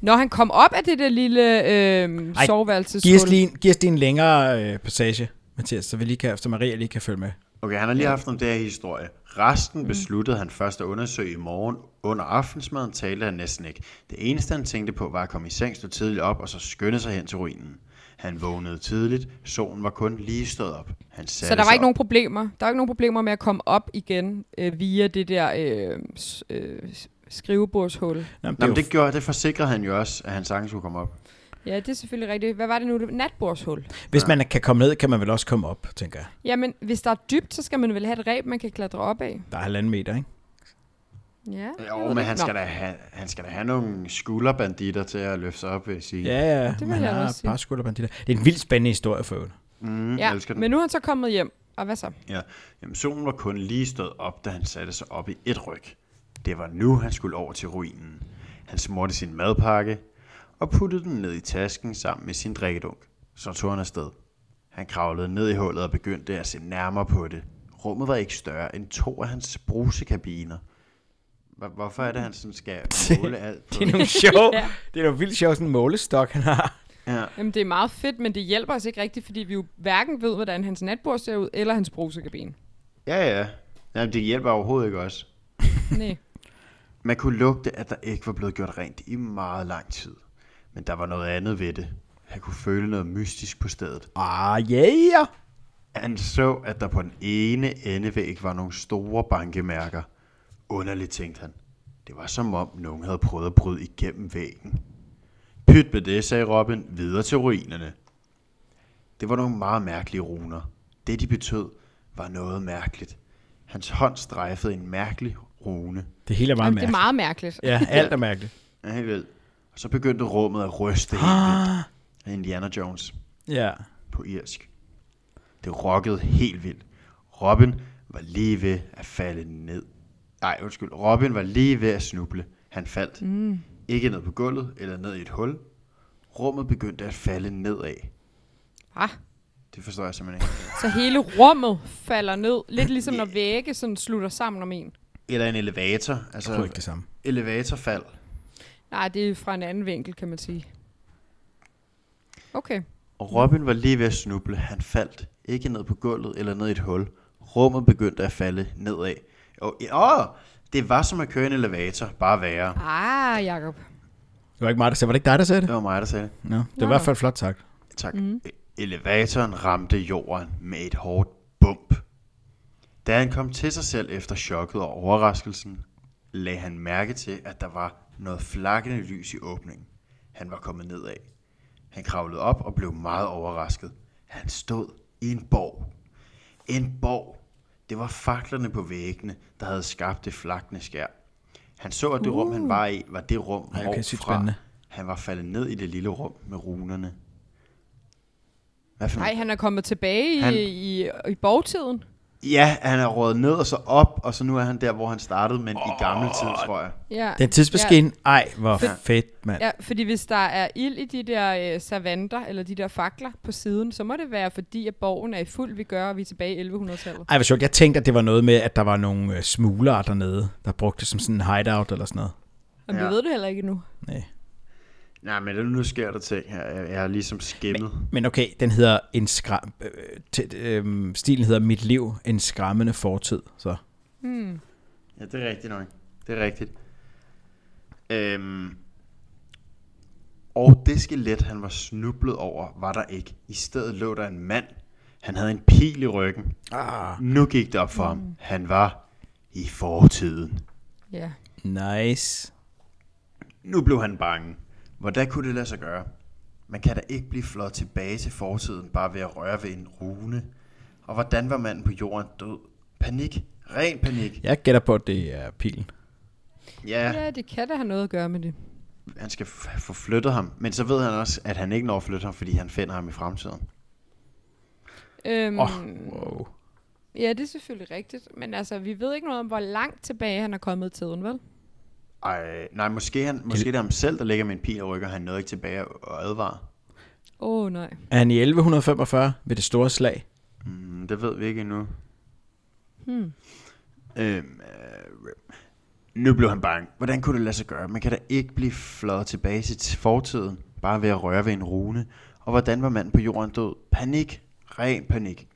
Når han kom op af det der lille øh, Ej, soveværelseshul. Giv os lige, en- giv os lige en længere øh, passage, Mathias, så, vi lige kan, så Maria lige kan følge med. Okay, han har lige haft om det her historie. Resten besluttede han først at undersøge i morgen. Under aftensmaden talte han næsten ikke. Det eneste, han tænkte på, var at komme i seng, stå tidligt op og så skynde sig hen til ruinen. Han vågnede tidligt. Solen var kun lige stået op. Han Så der sig var ikke op. nogen problemer. Der var ikke nogen problemer med at komme op igen øh, via det der øh, øh, skrivebordshul. Nå, men Nå, men det, det, gjorde, det forsikrede han jo også, at han sagtens skulle komme op. Ja, det er selvfølgelig rigtigt. Hvad var det nu? Det- Natbordshul. hvis man kan komme ned, kan man vel også komme op, tænker jeg. Jamen, hvis der er dybt, så skal man vel have et reb, man kan klatre op af. Der er halvanden meter, ikke? Ja, Jo, men han skal, da have, han skal da have nogle skulderbanditter til at løfte sig op, vil jeg sige. Ja, ja. det vil jeg også sige. par skulderbanditter. Det er en vildt spændende historie for øvrigt. Mm, Ja, elsker den. men nu er han så kommet hjem. Og hvad så? Ja, jamen solen var kun lige stået op, da han satte sig op i et ryg. Det var nu, han skulle over til ruinen. Han smurte sin madpakke og puttede den ned i tasken sammen med sin drikkedunk. Så tog han afsted. Han kravlede ned i hullet og begyndte at se nærmere på det. Rummet var ikke større end to af hans brusekabiner. Hvor- Hvorfor er det, han sådan skal måle alt på? Det er nogle sjove, Ja. det er nogle vildt sjove sådan en målestok, han har. Ja, Jamen, det er meget fedt, men det hjælper os ikke rigtigt, fordi vi jo hverken ved, hvordan hans natbord ser ud, eller hans brusekabine. ja. ja. Jamen, det hjælper overhovedet ikke også. Nej. Man kunne lugte, at der ikke var blevet gjort rent i meget lang tid. Men der var noget andet ved det. Han kunne føle noget mystisk på stedet. Ah, yeah! Han så, at der på den ene endevæg var nogle store bankemærker. Underligt, tænkte han. Det var som om nogen havde prøvet at bryde igennem væggen. Pyt med det, sagde Robin, videre til ruinerne. Det var nogle meget mærkelige runer. Det, de betød, var noget mærkeligt. Hans hånd strejfede en mærkelig rune. Det hele er meget Jamen, det er mærkeligt. meget mærkeligt. Ja, alt er mærkeligt. Ja, helt vildt. Og så begyndte rummet at ryste helt vildt. Ah, af Indiana Jones ja. på irsk. Det rockede helt vildt. Robin var lige ved at falde ned. Nej, undskyld. Robin var lige ved at snuble. Han faldt. Mm. Ikke ned på gulvet eller ned i et hul. Rummet begyndte at falde nedad. Ah, Det forstår jeg simpelthen ikke. så hele rummet falder ned, lidt ligesom når vægge sådan slutter sammen om en. Eller en elevator. Jeg tror Altså ikke det samme. elevatorfald. Nej, det er fra en anden vinkel, kan man sige. Okay. Og Robin var lige ved at snuble. Han faldt. Ikke ned på gulvet eller ned i et hul. Rummet begyndte at falde nedad. Og, åh, det var som at køre en elevator. Bare værre. Ah, Jacob. Det var ikke mig, der sagde. Var det ikke dig, der sagde det? Det var mig, der sagde det. Nå, det var i hvert fald flot sagt. Tak. Mm. Elevatoren ramte jorden med et hårdt bump. Da han kom til sig selv efter chokket og overraskelsen, lagde han mærke til, at der var noget flakkende lys i åbningen. Han var kommet nedad. Han kravlede op og blev meget overrasket. Han stod i en borg. En borg. Det var faklerne på væggene, der havde skabt det flakkende skær. Han så, at det rum, han var i, var det rum, okay, spændende. han var faldet ned i det lille rum med runerne. Nej, han er kommet tilbage i, Han- i, i borgtiden. Ja, han er rådet ned og så op, og så nu er han der, hvor han startede, men oh, i gammel tid, tror jeg. Ja. Den tidsmaskine, ej, hvor For- fedt, mand. Ja, fordi hvis der er ild i de der øh, savanter, eller de der fakler på siden, så må det være fordi, at borgen er i fuld vi gør, og vi er tilbage i 1100-tallet. Ej, hvor sjovt. Jeg tænkte, at det var noget med, at der var nogle øh, smuglere dernede, der brugte det som sådan en hideout eller sådan noget. Og vi Ja. ved det heller ikke endnu. Nej. Nej, men nu- nu sker der ting her. Jeg, har ligesom skimmet. Men okay, den hedder en skram... Øh, t- øh, stilen hedder Mit liv, en skræmmende fortid. Så. Hmm. Ja, det er rigtigt nok. Det er rigtigt. Øhm, og det skelet, han var snublet over, var der ikke. I stedet lå der en mand. Han havde en pil i ryggen. Ah. Nu gik det op for ham. Han var i fortiden. Ja. Nice. Nu blev han bange. Hvordan kunne det lade sig gøre? Man kan da ikke blive flot tilbage til fortiden bare ved at røre ved en rune. Og hvordan var manden på jorden død? Panik. Ren panik. Jeg gætter på, at det er pilen. Ja, ja, det kan da have noget at gøre med det. han skal få flyttet ham. Men så ved han også, at han ikke når at flytte ham, fordi han finder ham i fremtiden. Øhm, Åh, oh, wow. Ja, det er selvfølgelig rigtigt. Men altså, vi ved ikke noget om, hvor langt tilbage han er kommet i tiden, vel? Ej, nej, måske, han, måske det er ham selv, der ligger med en pil og han nåede ikke tilbage og advare. Åh, oh, nej. Er han i 1145 ved det store slag? Mm, det ved vi ikke endnu. Hmm. Øhm, øh, nu blev han bange. Hvordan kunne det lade sig gøre? Man kan da ikke blive fløjet tilbage til fortiden, bare ved at røre ved en rune. Og hvordan var manden på jorden død? Panik. Ren panik.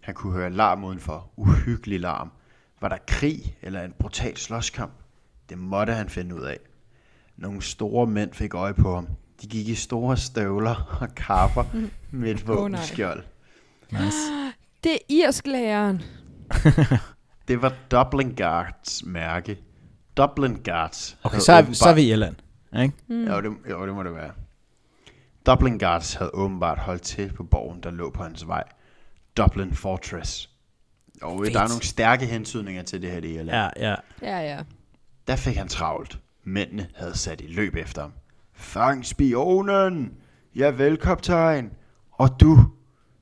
Han kunne høre larm udenfor. Uhyggelig larm. Var der krig eller en brutal slåskamp? Det måtte han finde ud af. Nogle store mænd fik øje på ham. De gik i store støvler og kapper med et våbenskjold. Nice. Det er irsk-læreren. Det var Dublin Guards mærke. Dublin Guards. Okay, så er, åbenbart- så er vi i Irland. Ikke? Mm. Jo, det, jo, det må det være. Dublin Guards havde åbenbart holdt til på borgen, der lå på hans vej. Dublin Fortress. Og Fedt. der er nogle stærke hentydninger til det her i Irland. Ja, ja. Ja, ja. Der fik han travlt. Mændene havde sat i løb efter ham. Fang spionen! Ja, vel, kaptajn. Og du,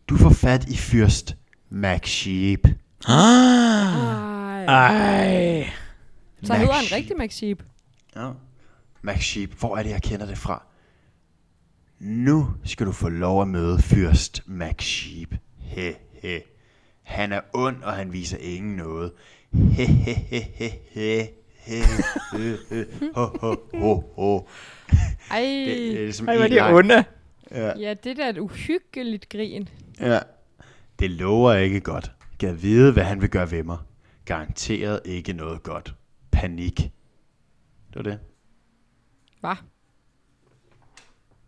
du får fat i fyrst Mac Sheep. Ah, Ej. ej. Så hedder han rigtig Max Sheep. Ja. Mac Sheep, hvor er det, jeg kender det fra? Nu skal du få lov at møde fyrst Mac Sheep. He, he. Han er ond, og han viser ingen noget. He, he, he, he, he. He, he, he, ho, ho, ho, ho. Ej. Det, det er ligesom Ej, hvor er en de lang- onde. Ja. Ja, det er da et uhyggeligt grin. ja. Det lover ikke godt. Gad vide, hvad han vil gøre ved mig. Garanteret ikke noget godt. Panik. Det var det. Hvad?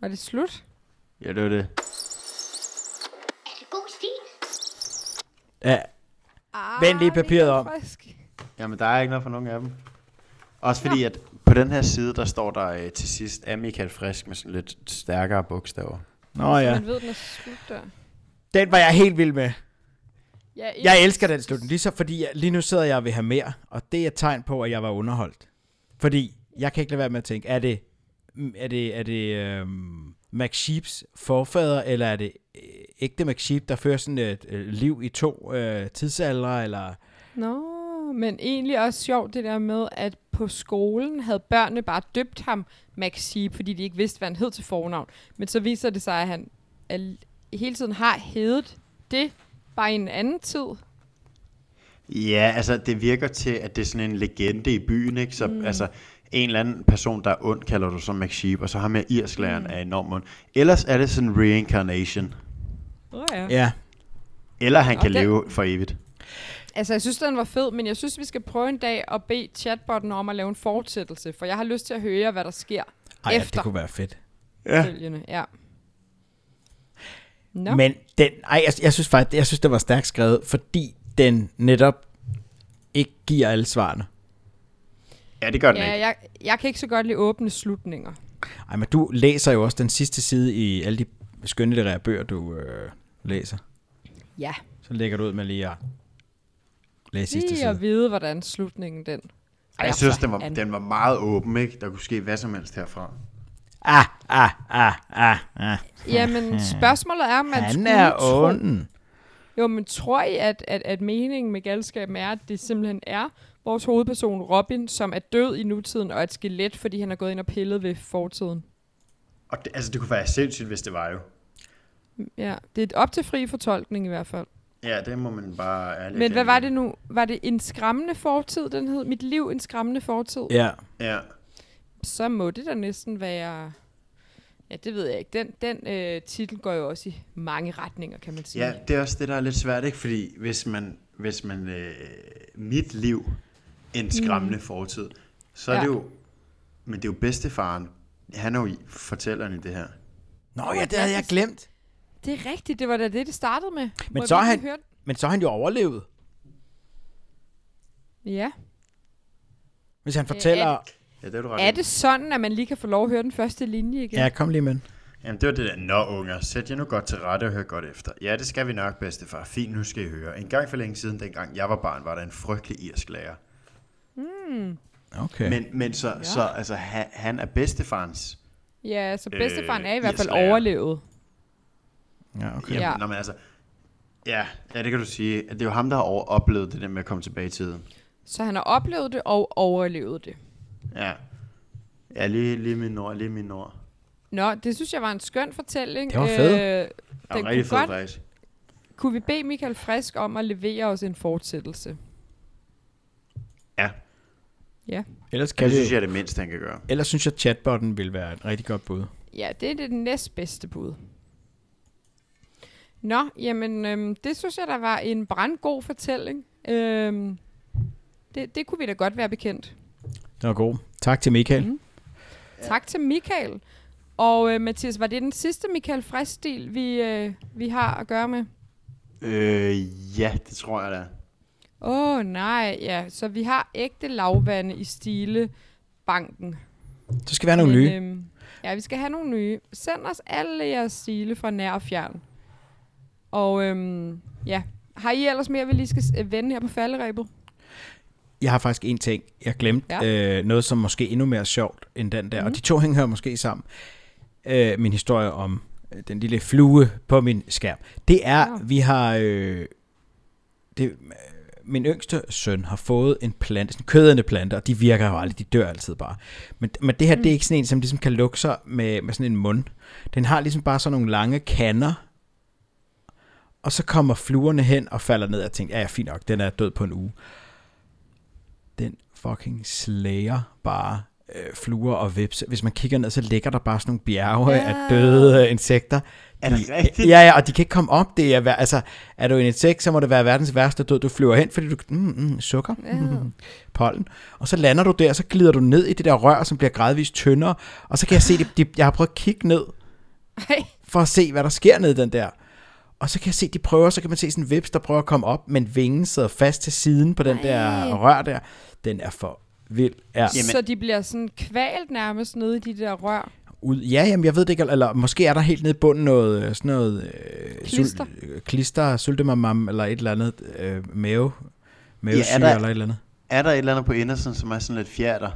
Var det slut? Ja, det var det. Er det god stil? Ja, Ah, Vend lige papiret om. Frisk. Jamen, der er ikke noget for nogen af dem. Også fordi, at på den her side, der står der øh, til sidst, er Michael Frisk med sådan lidt stærkere bogstaver. nå ja. Man ved, den er slut der. Den var jeg helt vild med. Ja, Jeg elsker den slutning, lige så fordi jeg, lige nu sidder jeg og vil have mere, og det er et tegn på, at jeg var underholdt. Fordi jeg kan ikke lade være med at tænke, er det, mm, er det, er det øhm, Max Sheeps forfader, eller er det øh, ægte Max Sheep, der fører sådan et øh, liv i to øh, tidsalder, eller... Nå, men egentlig også sjovt det der med, at på skolen havde børnene bare døbt ham Max Sheep, fordi de ikke vidste, hvad han hed til fornavn. Men så viser det sig, at han al- hele tiden har heddet det, bare i en anden tid. Ja, altså det virker til, at det er sådan en legende i byen, ikke? Så mm. altså, en eller anden person, der er ond, irsklæren du så Max Sheep, og så ham med irsklæren mm. er enormt ond. Ellers er det sådan reincarnation. Åh oh, ja. Ja, Eller han Nå, kan den- leve for evigt. Altså, jeg synes, den var fed, men jeg synes, vi skal prøve en dag at bede chatbotten om at lave en fortsættelse, for jeg har lyst til at høre, hvad der sker Ej, ja, efter det kunne være fedt. Ja. følgende. Ja. Nå. Men den, ej, jeg, jeg synes faktisk, jeg synes, det var stærkt skrevet, fordi den netop ikke giver alle svarene. Ja, det gør den ja, ikke. jeg, jeg kan ikke så godt lide åbne slutninger. Ej, men du læser jo også den sidste side i alle de skønlitterære bøger, du øh, læser. Ja. Så lægger du ud med lige at læse sidste Lige at side. vide, hvordan slutningen den Ej, jeg synes, den var, an. den var meget åben, ikke? Der kunne ske hvad som helst herfra. Ah, ah, ah, ah, ah. Jamen, spørgsmålet er, om man Han skulle er tro... Jo, men tror I, at, at, at meningen med galskaben er, at det simpelthen er vores hovedperson Robin, som er død i nutiden og er et skelet, fordi han er gået ind og pillet ved fortiden? Og det, altså, det kunne være sindssygt, hvis det var jo. Ja, det er op til fri fortolkning i hvert fald. Ja, det må man bare ærligt Men hvad var det nu? Var det en skræmmende fortid, den hed? Mit liv en skræmmende fortid? Ja. Ja. Så må det da næsten være... Ja, det ved jeg ikke. Den, den øh, titel går jo også i mange retninger, kan man sige. ja, det er også det, der er lidt svært, ikke? Fordi hvis man, hvis man øh, mit liv, en skræmmende mm. fortid, så er Ja. det jo, men det er jo bedstefaren. Han er jo i- fortælleren i det her. Nå ja, det havde jeg glemt. Det er rigtigt, det var da det, det startede med. Men Må så han- høre Men så har han jo overlevet. Ja. Hvis han fortæller... Ja, det er du ret Er i. det sådan, at man lige kan få lov at høre den første linje igen? Ja, kom lige med. Jamen, det var det der, nå unger, sæt jer nu godt til rette og hør godt efter. Ja, det skal vi nok, bedstefar. Fint, nu skal I høre. En gang for længe siden, dengang jeg var barn, var der en frygtelig irsk lærer. Okay. Men, men så, ja. så altså, han, han er bedstefarens... Ja, så bedstefaren Øh, er i hvert fald irsklærer. overlevet. Ja, okay. Jamen, Ja. ja. Nå, men altså, ja, ja, det kan du sige. Det er jo ham, der har over- oplevet det der med at komme tilbage i tiden. Så han har oplevet det og overlevet det. Ja. Ja, lige, lige min ord, lige min ord. Nå, det synes jeg var en skøn fortælling. Det var fed. Øh, Det den var kunne, rigtig fedt, godt, faktisk. kunne vi bede Michael Frisk om at levere os en fortsættelse? Ja, Ellers, kan det det, synes jeg er det mindste, han kan gøre. ellers synes jeg, at chatbotten vil være et rigtig godt bud. Ja, det er det næstbedste bud. Nå, jamen, øhm, det synes jeg, der var en brandgod fortælling. Øhm, det, det kunne vi da godt være bekendt. Det var god. Tak til Michael. Mm. Tak til Michael. Og øh, Mathias, var det den sidste Michael Frisk-stil, vi, øh, vi har at gøre med? Øh, ja, det tror jeg da. Åh, oh, nej, ja. Så vi har ægte lavvande i stile banken. Så skal vi have nogle nye. Øhm, ja, vi skal have nogle nye. Send os alle jeres stile fra nær og fjern. Og øhm, ja, har I ellers mere, vi lige skal s- vende her på falderæbet? Jeg har faktisk en ting, jeg glemte. Ja. Øh, noget, som måske endnu mere sjovt end den der. Mm. Mhm. Og de to hænger måske sammen. Øh, min historie om øh, den lille flue på min skærm. Det er, Ja. vi har... Øh, det, øh, min yngste søn har fået en plante, sådan en kødende plante, og de virker jo aldrig, de dør altid bare. Men, men det her, mm. det er ikke sådan en, som ligesom kan lukke sig med, med sådan en mund. Den har ligesom bare sådan nogle lange kander, og så kommer fluerne hen og falder ned og tænker, ja, ja, fint nok, den er død på en uge. Den fucking slayer bare øh, fluer og vips. Hvis man kigger ned, så ligger der bare sådan nogle bjerge Ja. af døde øh, insekter. Er det De- rigtigt? Ja, ja, og de kan ikke komme op. Det er, altså, er du en insekt, så må det være verdens værste død. Du flyver hen, fordi du... Mm, mm, sukker. Ja. Mm, pollen. Og så lander du der, så glider du ned i det der rør, som bliver gradvist tyndere. Og så kan jeg se, de, de, jeg har prøvet at kigge ned, for at se, hvad der sker nede i den der. Og så kan jeg se, de prøver, så kan man se sådan en vips, der prøver at komme op, men vingen sidder fast til siden på den Ej. der rør der. Den er for vild. Ja. Jamen- så de bliver sådan kvalt nærmest nede i de der rør. Ud. Ja, jamen, jeg ved det ikke, eller måske er der helt nede i bunden noget, øh, sådan noget øh, Klister. øh, klister, sultemamam, eller et eller andet øh, mave, mavesyre, Ja, er der- eller et eller andet. Er der et eller andet på indersiden, som er sådan lidt fjerter?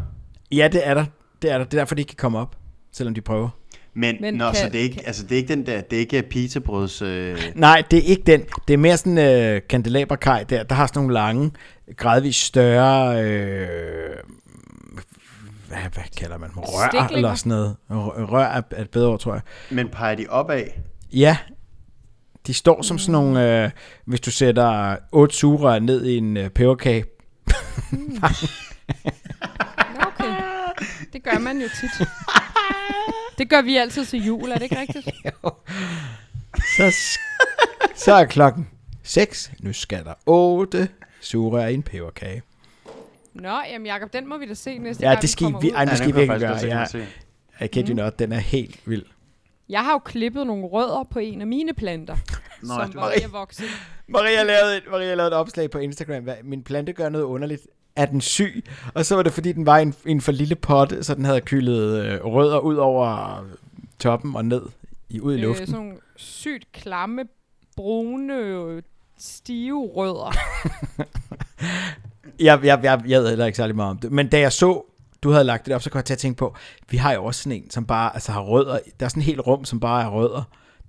Ja, det er der. Det er der. Det er derfor, de ikke kan komme op, selvom de prøver. Men, Men nå, kan- så det er, ikke, kan- altså, det er ikke den der, det er ikke pizzabrøds... Øh, Nej, det er ikke den. Det er mere sådan en øh, kandelaberkaj der. Der har sådan nogle lange, gradvist større... Øh, hvad, hvad kalder man dem? Rør Stiklinger? eller sådan noget. Rør er er et bedre ord, tror jeg. men peger de opad? Ja, de står som sådan nogle... Øh, hvis du sætter otte sugerør ned i en øh, peberkage. Nå, okay. Det gør man jo tit. Det gør vi altid til jul, er det ikke rigtigt? Så, så er klokken 6. Nu skal der 8 sugerør i en peberkage. Nå, jamen Jacob, den må vi da se næste Ja, gang, det skal kommer vi- ud. ej, det skal den I kunne jeg virkelig gøre, ja. I kid you not, den er helt vild. Jeg har jo klippet nogle rødder på en af mine planter, Nå, som var ved at vokse. Maria lavede, et, Maria lavede et opslag på Instagram. Hvad, min plante gør noget underligt. Er den syg? Og så var det, fordi den var i en, en for lille potte, så den havde kølet øh, rødder ud over toppen og ned i, ud i Øh, luften. sådan nogle sygt klamme, brune, øh, stive rødder. Jeg, jeg, jeg, jeg ved heller ikke særlig meget om det. Men da jeg så, du havde lagt det op, så kom jeg til at tænke på, vi har jo også sådan en, som bare altså, har rødder. Der er sådan en helt rum, som bare er rødder.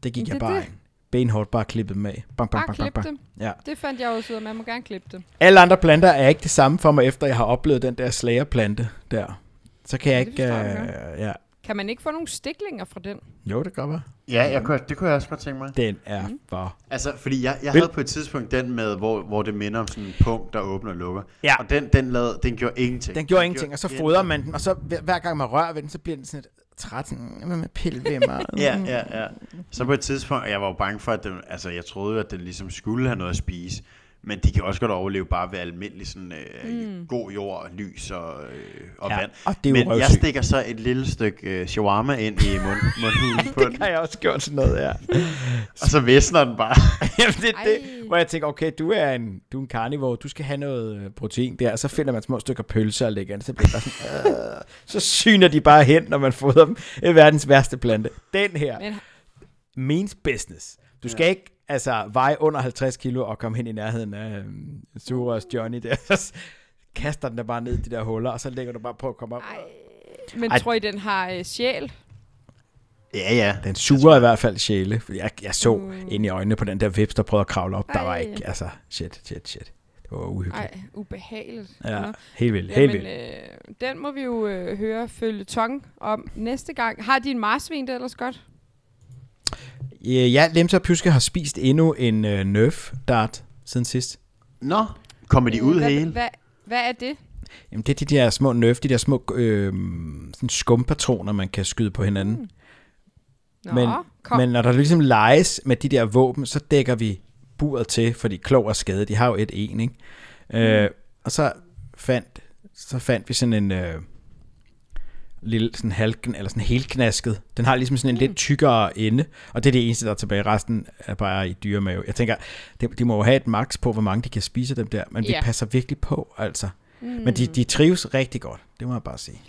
Det gik jeg det er bare det. ind benhårdt bare klippet med. Bang, bang, bare bang, bang, Ja. det fandt jeg også ud af, man må gerne klippe det. Alle andre planter er ikke det samme for mig, efter jeg har oplevet den der slagerplante der. Så kan jeg det ikke... Øh, ja. Kan man ikke få nogle stiklinger fra den? Jo, det gør man. Ja, jeg kunne, det kunne jeg også godt tænke mig. Den er mm. bare... Altså, fordi jeg, jeg havde på et tidspunkt den med, hvor, hvor det minder om sådan en punkt, der åbner og lukker. Ja. Og den, den, lavede, den gjorde ingenting. Den gjorde den ingenting, gjorde og så fodrer man den, og så hver, hver gang man rører ved den, så bliver den sådan et 13, hvad med pilvimmer. ja, ja, ja. Så på et tidspunkt, jeg var jo bange for, at den, altså jeg troede, at den ligesom skulle have noget at spise. Men de kan også godt overleve bare ved almindelig sådan, øh, mm. god jord, og lys og, øh, og Ja, vand. og det er Men jeg stikker så et lille stykke øh, shawarma ind i mund, mundhulen på den, Det har jeg også gjort sådan noget, ja. og så visner den bare. Jamen, det er det, hvor jeg tænker, okay, du er en, du er en carnivore, du skal have noget øh, protein der, og så finder man små stykker pølse og lægger ind, så bliver sådan, øh, så syner de bare hen, når man fodrer dem. Det er verdens værste plante. Den her, Men means business. Du skal ja. ikke altså, veje under 50 kilo og komme hen i nærheden af um, Suras Johnny der. Så kaster den der bare ned i de der huller, og så lægger du bare på at komme op. Ej. Men Ej. tror I, den har øh, sjæl? ja, ja. Den suger i hvert fald sjæle. fordi Jeg, jeg så Mm. ind i øjnene på den der vips, der prøvede at kravle op. Der var Ej. ikke, altså, shit, shit, shit. Det var uhyggeligt. Ej, ubehageligt. Ja, Nå. helt vildt, helt Jamen, vildt. øh, den må vi jo øh, høre følge tong om næste gang. Har din marsvin det ellers godt? Øh, Ja, Lemter Pyske har spist endnu en uh, Nerf dart siden sidst. Nå, kommer de ud hvad, hele? Hvad, hvad er det? Jamen, det er de der små Nerf, de der små øh, sådan skumpatroner, man kan skyde på hinanden. Nå, men, kom. men når der ligesom leges med de der våben, så dækker vi buret til, fordi klog og skade, de har jo et en, ikke? Øh, og så fandt, så fandt vi sådan en øh, lille sådan halken, eller sådan helknasket. Den har ligesom sådan en lidt tykkere ende, og det er det eneste, der er tilbage. Resten er bare i dyremave. Jeg tænker, de, de må jo have et max på, hvor mange de kan spise af dem der, men vi Ja. passer virkelig på, altså. Mm. Men de, de trives rigtig godt, det må jeg bare sige.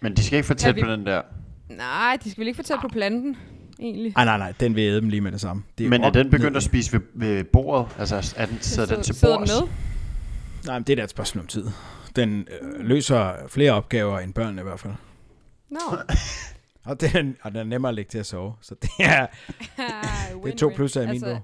Men de skal ikke få tæt vi- på den der. Nej, de skal vel ikke fortælle på planten, egentlig. Ej, nej, nej, den vil æde dem lige med det samme. Det Men er den begyndt ned. at spise ved, ved bordet? Altså, er den, sidder den til sidder den med? Nej, men det er da et spørgsmål om tid. Den øh, løser flere opgaver end børn i hvert fald. Nå. Og den, og den er nemmere at lægge til at sove. Så det er, det er to plusser i min bog.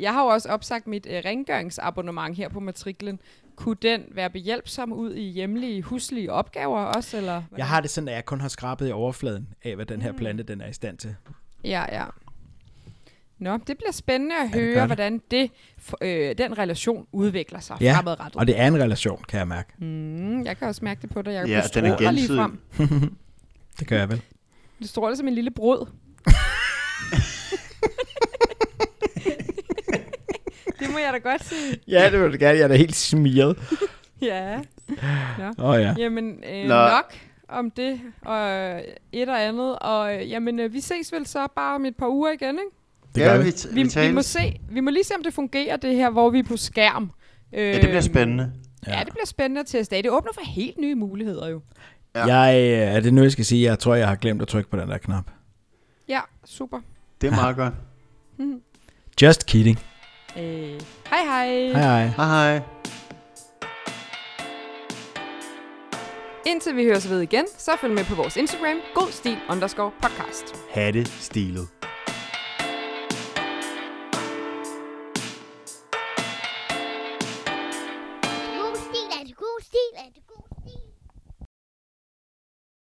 Jeg har jo også opsagt mit øh, rengøringsabonnement her på matriklen. Kunne den være behjælpsom ud i hjemlige, huslige opgaver også? Eller hvordan? Jeg har det sådan, at jeg kun har skrabet i overfladen af, hvad den her plante den er i stand til. Ja, ja. Nå, det bliver spændende at gør høre, det. hvordan det, øh, den relation udvikler sig Ja, fremadrettet. og det er en relation, kan jeg mærke. Mm, jeg kan også mærke det på dig. Jeg Ja, den er gensidig. Det gør jeg vel. Du stråler som en lille brød. det må jeg da godt sige. Ja, det vil du gerne. Jeg er da helt smiret. Ja. Nå. Åh oh, ja. Jamen, øh, Nå. nok om det og et og andet. Og øh, jamen, øh, vi ses vel så bare om et par uger igen, ikke? Det ja, gør vi, vi. t- Vi, vi, må se, vi må lige se, om det fungerer, det her, hvor vi er på skærm. Øh, Ja, det bliver spændende. Ja. ja, det bliver spændende at teste af. Det åbner for helt nye muligheder jo. Ja. Jeg, øh, er det nu, jeg skal sige? Jeg tror, jeg har glemt at trykke på den der knap. Ja, super. Det er meget godt. Just kidding. Øh, hej hej. Hej hej. Hej hej. Indtil vi høres ved igen, så følg med på vores Instagram, godstil underscore podcast. Hatte stilet.